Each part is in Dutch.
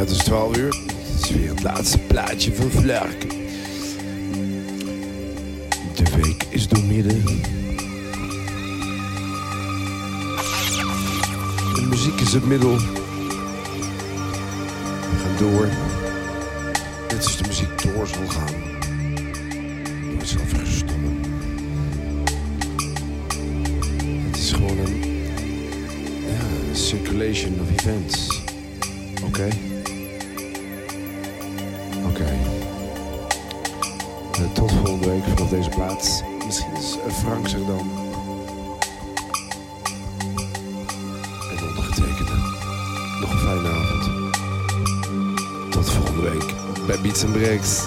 Het is 12 uur. Het is weer het laatste plaatje van Flark. De week is doormidden. De muziek is het middel. We gaan door. Net als de muziek door zal gaan. Door zelf gestommen. Het is gewoon. Ja, een circulation of events. Eh, tot volgende week vanaf deze plaats. Misschien is eh, Frank zich dan. En ondergetekende. Nog een fijne avond. Tot volgende week bij Beats and Breaks.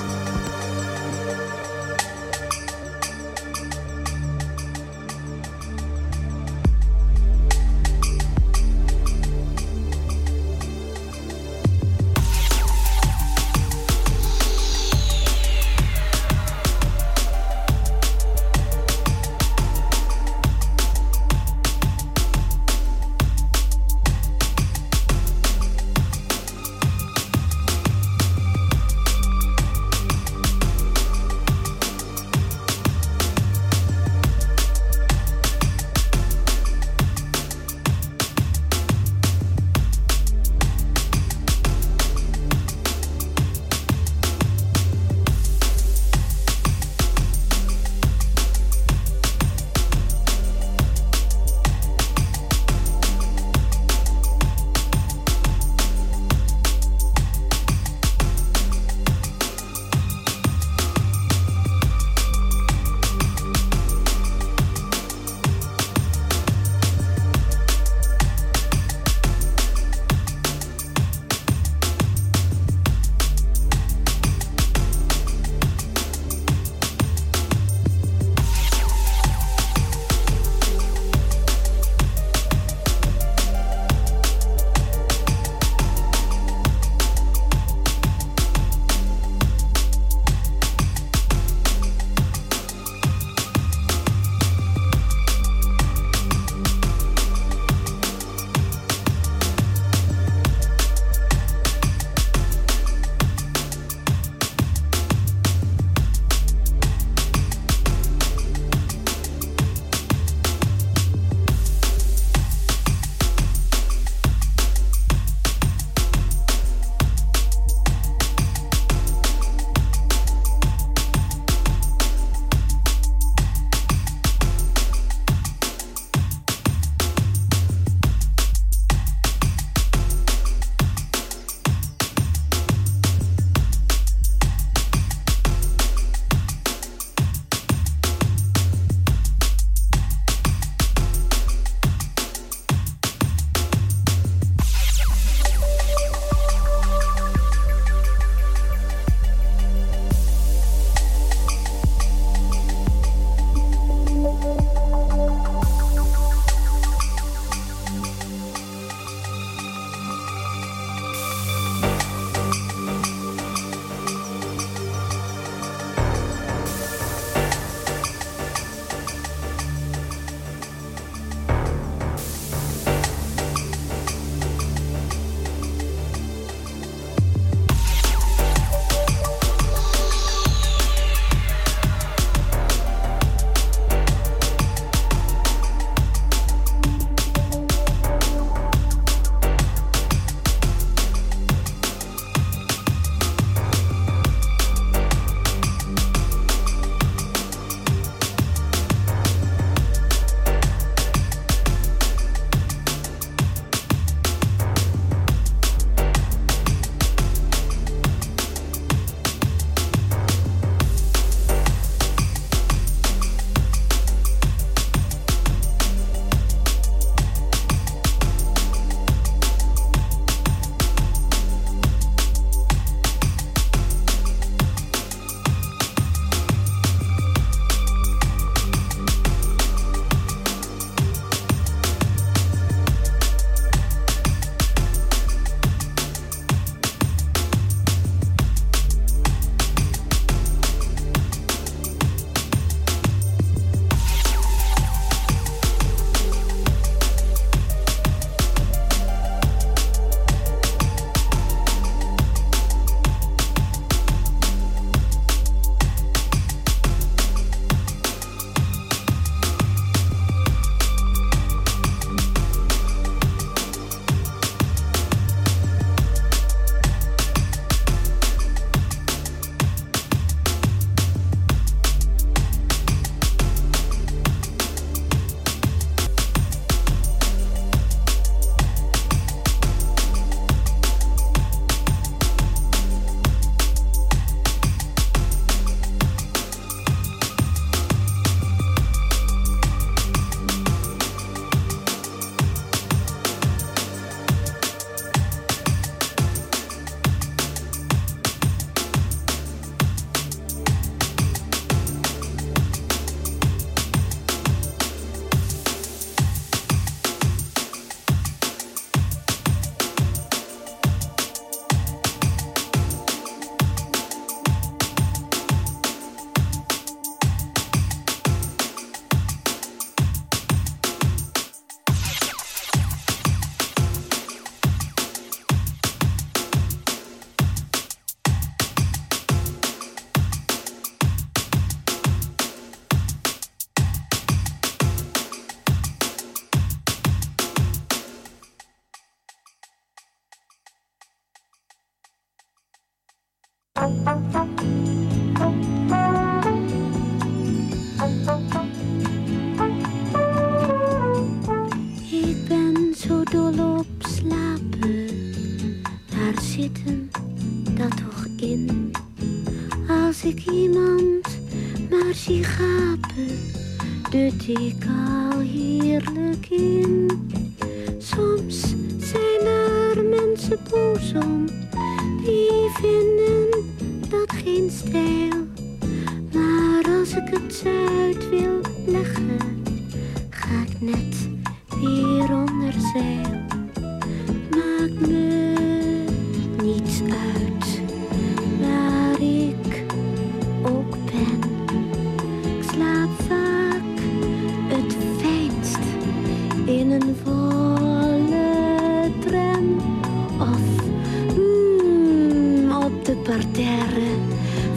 時間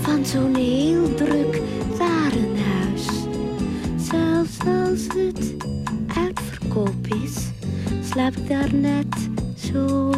van zo'n heel druk warenhuis. Zelfs als het uitverkoop is, slaap ik daar net zo